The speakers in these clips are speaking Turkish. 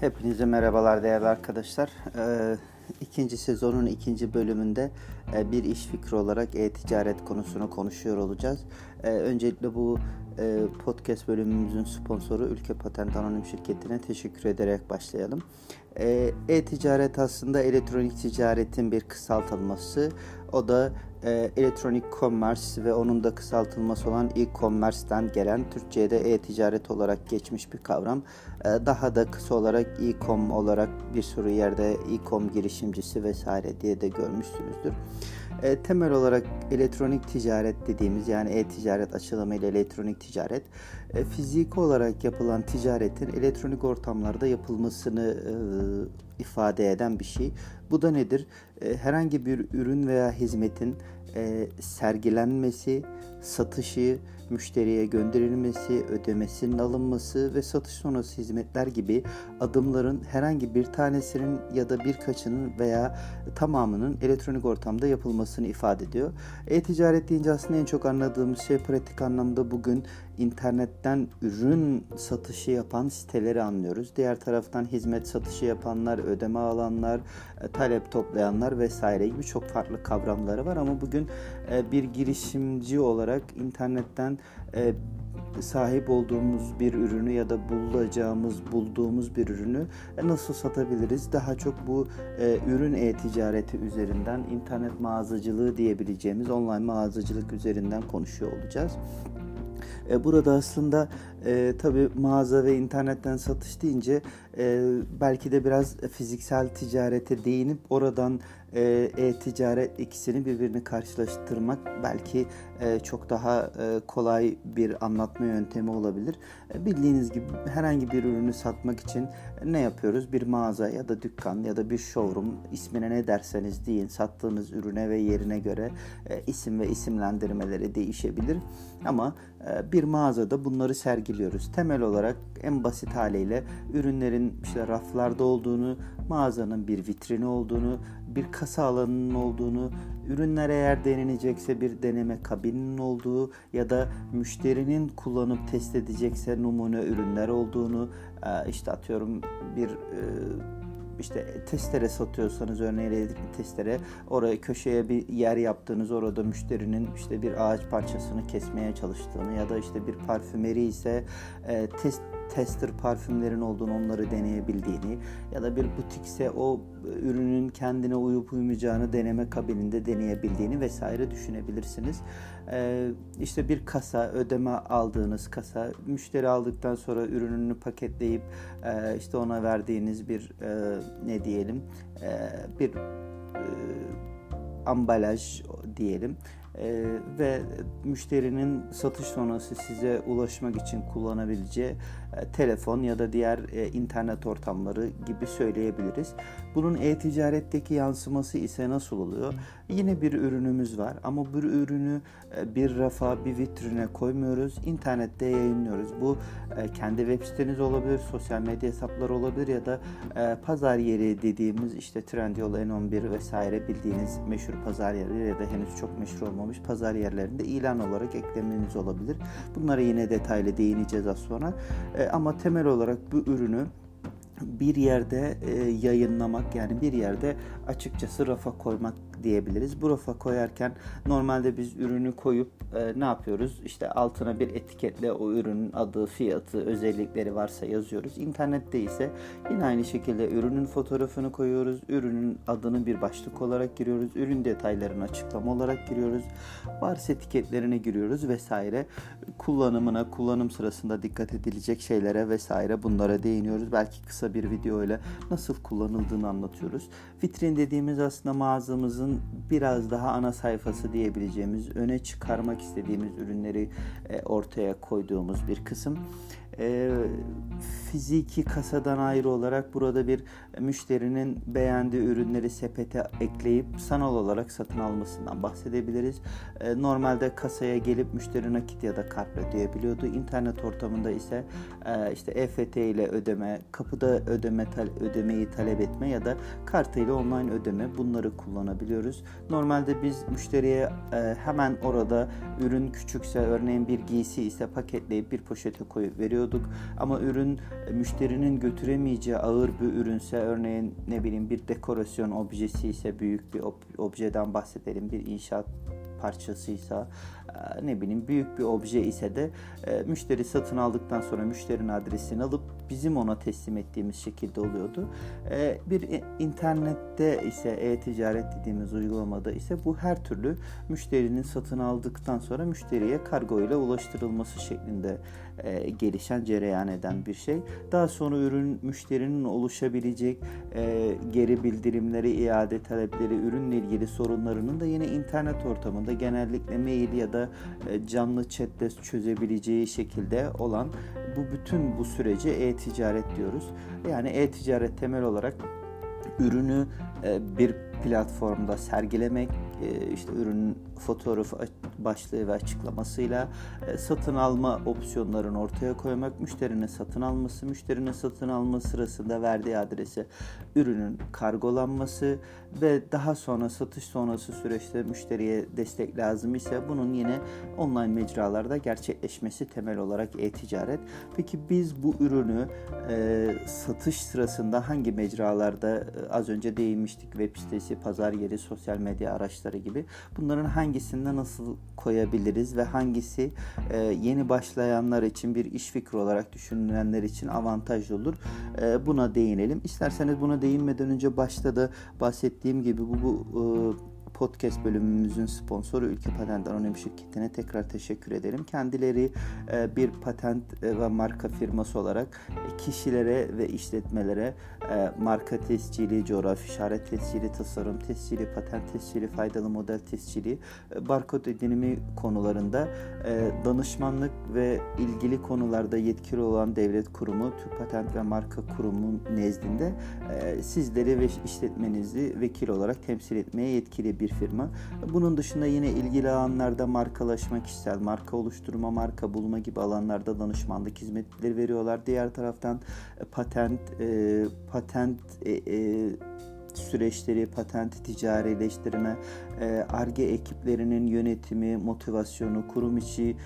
Hepinize merhabalar değerli arkadaşlar. Ee, ikinci sezonun ikinci bölümünde e, bir iş fikri olarak e-ticaret konusunu konuşuyor olacağız. Ee, öncelikle bu e, podcast bölümümüzün sponsoru Ülke Patent Anonim Şirketi'ne teşekkür ederek başlayalım. Ee, e-ticaret aslında elektronik ticaretin bir kısaltılması. O da e, elektronik commerce ve onun da kısaltılması olan e-commerce'den gelen Türkçe'de e-ticaret olarak geçmiş bir kavram. E, daha da kısa olarak e-com olarak bir sürü yerde e-com girişimcisi vesaire diye de görmüşsünüzdür. E, temel olarak elektronik ticaret dediğimiz yani e-ticaret açılımıyla elektronik ticaret e, fiziki olarak yapılan ticaretin elektronik ortamlarda yapılmasını e, ifade eden bir şey. Bu da nedir? E, herhangi bir ürün veya hizmetin e, sergilenmesi, satışı, müşteriye gönderilmesi, ödemesinin alınması ve satış sonrası hizmetler gibi adımların herhangi bir tanesinin ya da birkaçının veya tamamının elektronik ortamda yapılmasını ifade ediyor. E-ticaret deyince aslında en çok anladığımız şey pratik anlamda bugün internetten ürün satışı yapan siteleri anlıyoruz. Diğer taraftan hizmet satışı yapanlar, ödeme alanlar, e, talep toplayanlar vesaire gibi çok farklı kavramları var ama bugün e, bir girişimci olarak internetten e, sahip olduğumuz bir ürünü ya da bulacağımız, bulduğumuz bir ürünü nasıl satabiliriz? Daha çok bu e, ürün e-ticareti üzerinden internet mağazacılığı diyebileceğimiz online mağazacılık üzerinden konuşuyor olacağız. E, burada aslında e, tabi mağaza ve internetten satış deyince e, belki de biraz fiziksel ticarete değinip oradan e, e-ticaret ikisini birbirini karşılaştırmak belki e, çok daha e, kolay bir anlatma yöntemi olabilir. Bildiğiniz gibi herhangi bir ürünü satmak için ne yapıyoruz? Bir mağaza ya da dükkan ya da bir showroom ismine ne derseniz deyin sattığınız ürüne ve yerine göre isim ve isimlendirmeleri değişebilir. Ama bir mağazada bunları sergiliyoruz. Temel olarak en basit haliyle ürünlerin işte raflarda olduğunu, mağazanın bir vitrini olduğunu, bir kasa alanının olduğunu, ürünler eğer denenecekse bir deneme kabininin olduğu ya da müşterinin kullanıp test edecekse numune ürünler olduğunu, e, işte atıyorum bir e, işte testere satıyorsanız örneğin elektrikli testere oraya köşeye bir yer yaptığınız orada müşterinin işte bir ağaç parçasını kesmeye çalıştığını ya da işte bir parfümeri ise e, test tester parfümlerin olduğunu onları deneyebildiğini ya da bir butikse o ürünün kendine uyup uymayacağını deneme kabininde deneyebildiğini vesaire düşünebilirsiniz. Ee, işte bir kasa ödeme aldığınız kasa müşteri aldıktan sonra ürününü paketleyip e, işte ona verdiğiniz bir e, ne diyelim e, bir e, ambalaj diyelim e, ve müşterinin satış sonrası size ulaşmak için kullanabileceği e, telefon ya da diğer e, internet ortamları gibi söyleyebiliriz. Bunun e-ticaretteki yansıması ise nasıl oluyor? Yine bir ürünümüz var ama bu ürünü e, bir rafa, bir vitrine koymuyoruz. İnternette yayınlıyoruz. Bu e, kendi web siteniz olabilir, sosyal medya hesapları olabilir ya da e, pazar yeri dediğimiz işte Trendyol, N11 vesaire bildiğiniz meşhur pazar yerleri ya da henüz çok meşhur olmamış pazar yerlerinde ilan olarak eklemeniz olabilir. Bunlara yine detaylı değineceğiz az sonra. Ama temel olarak bu ürünü bir yerde yayınlamak yani bir yerde açıkçası rafa koymak diyebiliriz. Bu rafa koyarken normalde biz ürünü koyup e, ne yapıyoruz? İşte altına bir etiketle o ürünün adı, fiyatı, özellikleri varsa yazıyoruz. İnternette ise yine aynı şekilde ürünün fotoğrafını koyuyoruz. Ürünün adını bir başlık olarak giriyoruz. Ürün detaylarını açıklama olarak giriyoruz. Varsa etiketlerine giriyoruz vesaire. Kullanımına, kullanım sırasında dikkat edilecek şeylere vesaire bunlara değiniyoruz. Belki kısa bir video ile nasıl kullanıldığını anlatıyoruz. Vitrin dediğimiz aslında mağazamızın mağazamızın biraz daha ana sayfası diyebileceğimiz, öne çıkarmak istediğimiz ürünleri e, ortaya koyduğumuz bir kısım e, fiziki kasadan ayrı olarak burada bir müşterinin beğendiği ürünleri sepete ekleyip sanal olarak satın almasından bahsedebiliriz. E, normalde kasaya gelip müşteri nakit ya da kartla ödeyebiliyordu. İnternet ortamında ise e, işte EFT ile ödeme, kapıda ödeme ödemeyi talep etme ya da kartıyla online ödeme bunları kullanabiliyor yapıyoruz. Normalde biz müşteriye e, hemen orada ürün küçükse örneğin bir giysi ise paketleyip bir poşete koyup veriyorduk. Ama ürün e, müşterinin götüremeyeceği ağır bir ürünse örneğin ne bileyim bir dekorasyon objesi ise büyük bir objeden bahsedelim bir inşaat parçasıysa e, ne bileyim büyük bir obje ise de e, müşteri satın aldıktan sonra müşterinin adresini alıp bizim ona teslim ettiğimiz şekilde oluyordu. E, bir internette ise e-ticaret dediğimiz uygulamada ise bu her türlü müşterinin satın aldıktan sonra müşteriye kargo ile ulaştırılması şeklinde e, gelişen, cereyan eden bir şey. Daha sonra ürün müşterinin oluşabilecek e, geri bildirimleri, iade talepleri, ürünle ilgili sorunlarının da yine internet ortamında genellikle mail ya da e, canlı chatle çözebileceği şekilde olan bu bütün bu sürece e-ticaret diyoruz. Yani e-ticaret temel olarak ürünü e, bir platformda sergilemek, e, işte ürünün fotoğrafı başlığı ve açıklamasıyla e, satın alma opsiyonlarını ortaya koymak, müşterinin satın alması, müşterinin satın alma sırasında verdiği adrese ürünün kargolanması ve daha sonra satış sonrası süreçte müşteriye destek lazım ise bunun yine online mecralarda gerçekleşmesi temel olarak e-ticaret. Peki biz bu ürünü e, satış sırasında hangi mecralarda az önce değinmiştik web sitesi, pazar yeri, sosyal medya araçları gibi bunların hangisinde nasıl koyabiliriz ve hangisi e, yeni başlayanlar için bir iş fikri olarak düşünülenler için avantajlı olur. E, buna değinelim. İsterseniz buna değinmeden önce başta da bahsettiğim gibi bu, bu e, podcast bölümümüzün sponsoru Ülke Patent Anonim Şirketi'ne tekrar teşekkür ederim. Kendileri e, bir patent e, ve marka firması olarak kişilere ve işletmelere e, marka tescili, coğrafi işaret tescili, tasarım tescili, patent tescili, faydalı model tescili, barkod edinimi konularında danışmanlık ve ilgili konularda yetkili olan devlet kurumu, Türk Patent ve Marka Kurumu nezdinde sizleri ve işletmenizi vekil olarak temsil etmeye yetkili bir firma. Bunun dışında yine ilgili alanlarda markalaşma, kişisel marka oluşturma, marka bulma gibi alanlarda danışmanlık hizmetleri veriyorlar. Diğer taraftan e, patent, e, patent e, e, süreçleri, patent ticarileştirme, ARGE ekiplerinin yönetimi, motivasyonu, kurum içi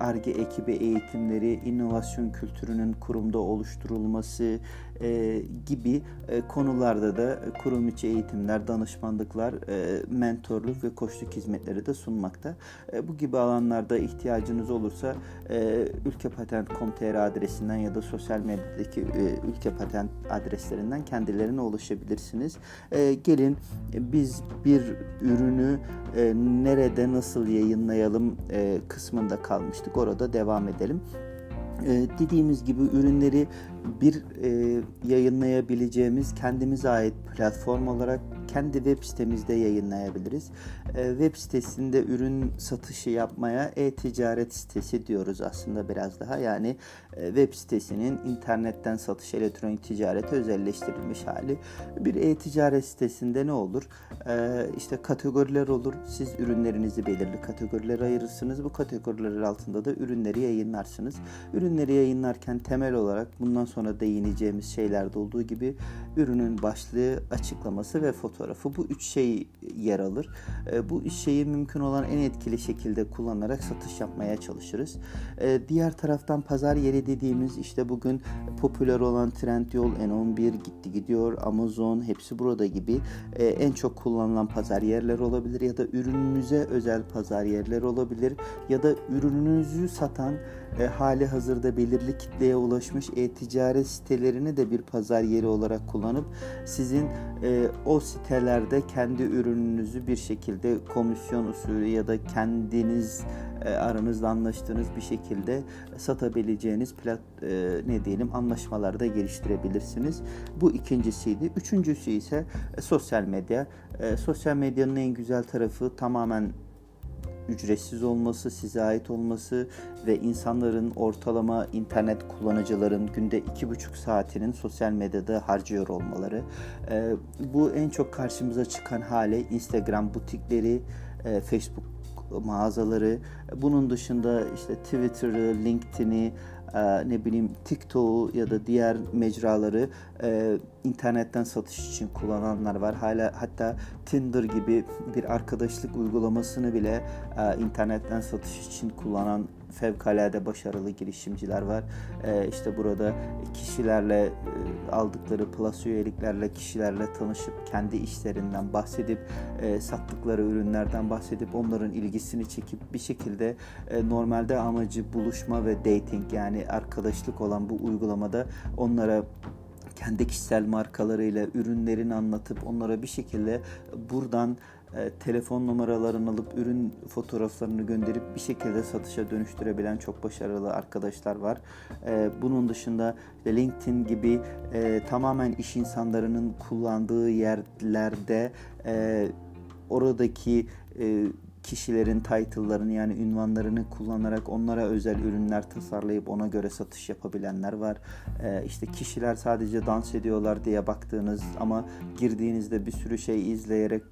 ARGE ekibi eğitimleri, inovasyon kültürünün kurumda oluşturulması, e, gibi e, konularda da kurum içi eğitimler, danışmanlıklar, e, mentorluk ve koçluk hizmetleri de sunmakta. E, bu gibi alanlarda ihtiyacınız olursa e, ülkepatent.com.tr adresinden ya da sosyal medyadaki e, ülke patent adreslerinden kendilerine ulaşabilirsiniz. E, gelin biz bir ürünü e, nerede nasıl yayınlayalım e, kısmında kalmıştık. Orada devam edelim. Ee, dediğimiz gibi ürünleri bir e, yayınlayabileceğimiz kendimize ait platform olarak kendi web sitemizde yayınlayabiliriz. E, web sitesinde ürün satışı yapmaya e-ticaret sitesi diyoruz aslında biraz daha. Yani e, web sitesinin internetten satış, elektronik ticarete özelleştirilmiş hali. Bir e-ticaret sitesinde ne olur? E, işte kategoriler olur. Siz ürünlerinizi belirli kategorilere ayırırsınız. Bu kategoriler altında da ürünleri yayınlarsınız. Ürünleri yayınlarken temel olarak bundan sonra değineceğimiz şeylerde olduğu gibi ürünün başlığı, açıklaması ve fotoğrafı bu üç şey yer alır. E, bu üç şeyi mümkün olan en etkili şekilde kullanarak satış yapmaya çalışırız. E, diğer taraftan pazar yeri dediğimiz işte bugün popüler olan Trendyol, N11 gitti gidiyor, Amazon hepsi burada gibi e, en çok kullanılan pazar yerler olabilir ya da ürününüze özel pazar yerler olabilir ya da ürününüzü satan hali hazırda belirli kitleye ulaşmış e-ticaret sitelerini de bir pazar yeri olarak kullanıp sizin e, o sitelerde kendi ürününüzü bir şekilde komisyon usulü ya da kendiniz e, aranızda anlaştığınız bir şekilde satabileceğiniz plat e, ne diyelim anlaşmalarda geliştirebilirsiniz. Bu ikincisiydi. Üçüncüsü ise e, sosyal medya. E, sosyal medyanın en güzel tarafı tamamen ücretsiz olması, size ait olması ve insanların ortalama internet kullanıcıların günde iki buçuk saatinin sosyal medyada harcıyor olmaları. E, bu en çok karşımıza çıkan hale Instagram butikleri, e, Facebook mağazaları, bunun dışında işte Twitter'ı, LinkedIn'i, e, ne bileyim TikTok'u ya da diğer mecraları e, internetten satış için kullananlar var. Hala hatta Tinder gibi bir arkadaşlık uygulamasını bile e, internetten satış için kullanan fevkalade başarılı girişimciler var. E, işte burada kişilerle e, aldıkları plus üyeliklerle kişilerle tanışıp kendi işlerinden bahsedip e, sattıkları ürünlerden bahsedip onların ilgisini çekip bir şekilde e, normalde amacı buluşma ve dating yani arkadaşlık olan bu uygulamada onlara kendi kişisel markalarıyla ürünlerini anlatıp onlara bir şekilde buradan e, telefon numaralarını alıp ürün fotoğraflarını gönderip bir şekilde satışa dönüştürebilen çok başarılı arkadaşlar var. E, bunun dışında LinkedIn gibi e, tamamen iş insanlarının kullandığı yerlerde oradaki kişilerin title'larını yani ünvanlarını kullanarak onlara özel ürünler tasarlayıp ona göre satış yapabilenler var. Ee, işte kişiler sadece dans ediyorlar diye baktığınız ama girdiğinizde bir sürü şey izleyerek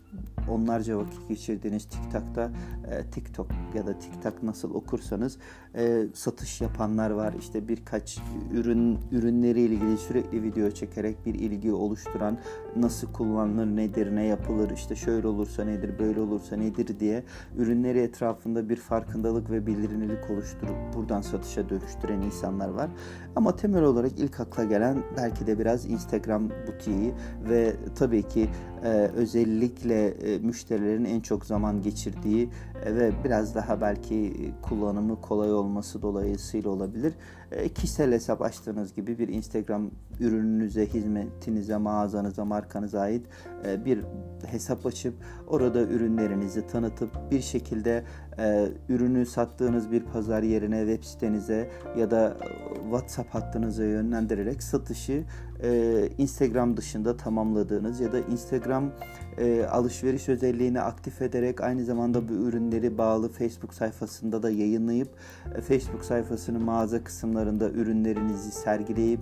onlarca vakit geçirdiğiniz TikTok'ta e, TikTok ya da TikTok nasıl okursanız e, satış yapanlar var. İşte birkaç ürün ürünleri ilgili sürekli video çekerek bir ilgi oluşturan nasıl kullanılır, nedir, ne yapılır, işte şöyle olursa nedir, böyle olursa nedir diye ürünleri etrafında bir farkındalık ve bilinirlik oluşturup buradan satışa dönüştüren insanlar var. Ama temel olarak ilk akla gelen belki de biraz Instagram butiği ve tabii ki e, özellikle e, müşterilerin en çok zaman geçirdiği e, ve biraz daha belki kullanımı kolay olması dolayısıyla olabilir. E, kişisel hesap açtığınız gibi bir Instagram ürününüze, hizmetinize, mağazanıza, markanıza ait e, bir hesap açıp orada ürünlerinizi tanıtıp bir şekilde e, ürünü sattığınız bir pazar yerine web sitenize ya da WhatsApp hattınıza yönlendirerek satışı e, Instagram dışında tamamladığınız ya da Instagram e, alışveriş özelliğini aktif ederek aynı zamanda bu ürünleri bağlı Facebook sayfasında da yayınlayıp e, Facebook sayfasının mağaza kısımlarında ürünlerinizi sergileyip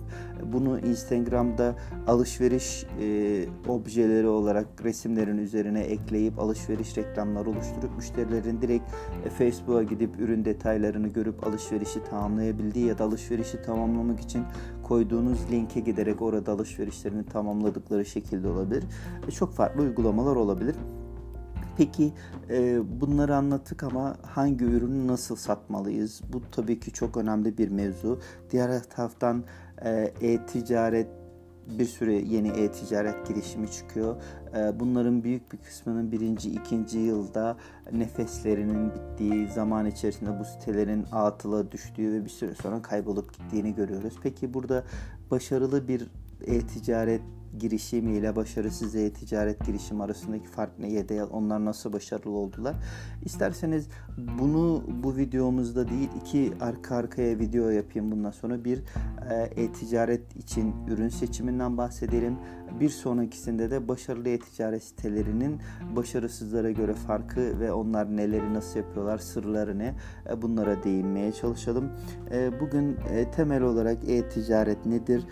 bunu Instagram'da alışveriş e, objeleri olarak resimlerin üzerine ekleyip alışveriş reklamları oluşturup müşterilerin direkt e, Facebook'a gidip ürün detaylarını görüp alışverişi tamamlayabildiği ya da alışverişi tamamlamak için koyduğunuz linke giderek orada alışverişlerini tamamladıkları şekilde olabilir. E, çok farklı uygulamalar olabilir. Peki e, bunları anlattık ama hangi ürünü nasıl satmalıyız? Bu tabii ki çok önemli bir mevzu. Diğer taraftan e, e-ticaret bir sürü yeni e-ticaret girişimi çıkıyor. Ee, bunların büyük bir kısmının birinci, ikinci yılda nefeslerinin bittiği zaman içerisinde bu sitelerin atıla düştüğü ve bir süre sonra kaybolup gittiğini görüyoruz. Peki burada başarılı bir e-ticaret girişimiyle başarısız e-ticaret girişimi arasındaki fark ne ya da onlar nasıl başarılı oldular? İsterseniz bunu bu videomuzda değil iki arka arkaya video yapayım bundan sonra bir e, e-ticaret için ürün seçiminden bahsedelim. Bir sonrakisinde de başarılı e-ticaret sitelerinin başarısızlara göre farkı ve onlar neleri nasıl yapıyorlar, sırları ne e, bunlara değinmeye çalışalım. E, bugün temel olarak e-ticaret nedir?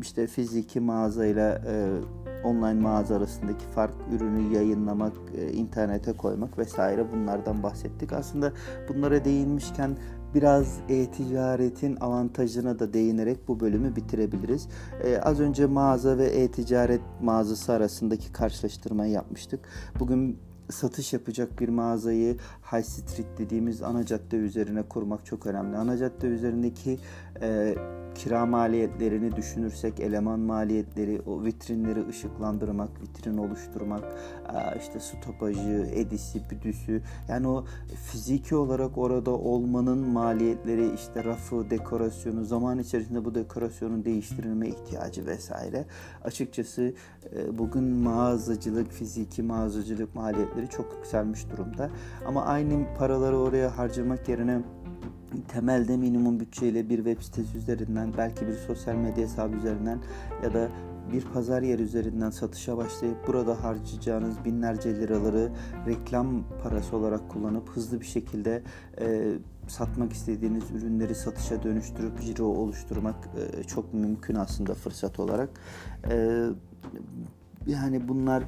İşte fiziki mağazayla e, online mağaza arasındaki fark, ürünü yayınlamak, e, internete koymak vesaire bunlardan bahsettik. Aslında bunlara değinmişken biraz e-ticaretin avantajına da değinerek bu bölümü bitirebiliriz. Ee, az önce mağaza ve e-ticaret mağazası arasındaki karşılaştırmayı yapmıştık. Bugün satış yapacak bir mağazayı High Street dediğimiz ana cadde üzerine kurmak çok önemli. Ana cadde üzerindeki e, kira maliyetlerini düşünürsek eleman maliyetleri, o vitrinleri ışıklandırmak, vitrin oluşturmak, işte stopajı, edisi, büdüsü yani o fiziki olarak orada olmanın maliyetleri işte rafı, dekorasyonu, zaman içerisinde bu dekorasyonun değiştirilme ihtiyacı vesaire. Açıkçası e, bugün mağazacılık, fiziki mağazacılık maliyetleri çok yükselmiş durumda. Ama aynı paraları oraya harcamak yerine temelde minimum bütçeyle bir web sitesi üzerinden belki bir sosyal medya hesabı üzerinden ya da bir pazar yeri üzerinden satışa başlayıp burada harcayacağınız binlerce liraları reklam parası olarak kullanıp hızlı bir şekilde e, satmak istediğiniz ürünleri satışa dönüştürüp ciro oluşturmak e, çok mümkün aslında fırsat olarak. E, yani bunlar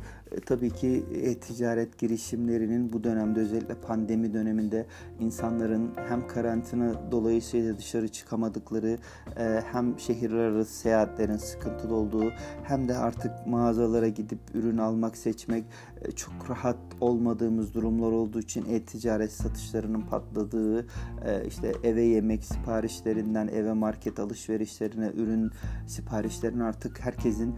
tabii ki e-ticaret girişimlerinin bu dönemde özellikle pandemi döneminde insanların hem karantina dolayısıyla dışarı çıkamadıkları e, hem şehirler arası seyahatlerin sıkıntılı olduğu hem de artık mağazalara gidip ürün almak seçmek e, çok rahat olmadığımız durumlar olduğu için e-ticaret satışlarının patladığı e, işte eve yemek siparişlerinden eve market alışverişlerine ürün siparişlerinin artık herkesin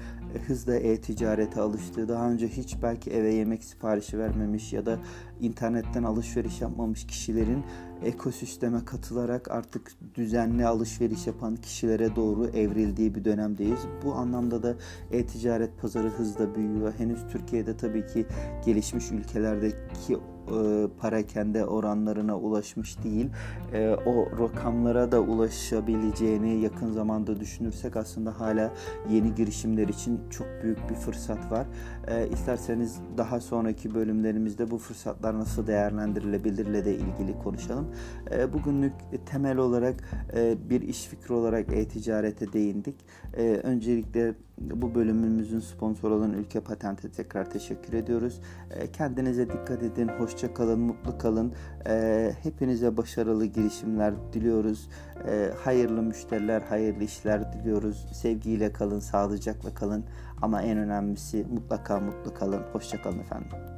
hızla e-ticarete alıştığı daha önce hiç belki eve yemek siparişi vermemiş ya da internetten alışveriş yapmamış kişilerin ekosisteme katılarak artık düzenli alışveriş yapan kişilere doğru evrildiği bir dönemdeyiz. Bu anlamda da e-ticaret pazarı hızla büyüyor. Henüz Türkiye'de tabii ki gelişmiş ülkelerdeki e, parakende oranlarına ulaşmış değil. E, o rakamlara da ulaşabileceğini yakın zamanda düşünürsek aslında hala yeni girişimler için çok büyük bir fırsat var. E, isterseniz daha sonraki bölümlerimizde bu fırsatlar nasıl değerlendirilebilirle de ilgili konuşalım. E, bugünlük temel olarak e, bir iş fikri olarak e-ticarete değindik. Öncelikle bu bölümümüzün sponsoru olan Ülke Patent'e tekrar teşekkür ediyoruz. Kendinize dikkat edin, hoşça kalın, mutlu kalın. E, hepinize başarılı girişimler diliyoruz. E, hayırlı müşteriler, hayırlı işler diliyoruz. Sevgiyle kalın, sağlıcakla kalın. Ama en önemlisi mutlaka mutlu kalın. Hoşça kalın efendim.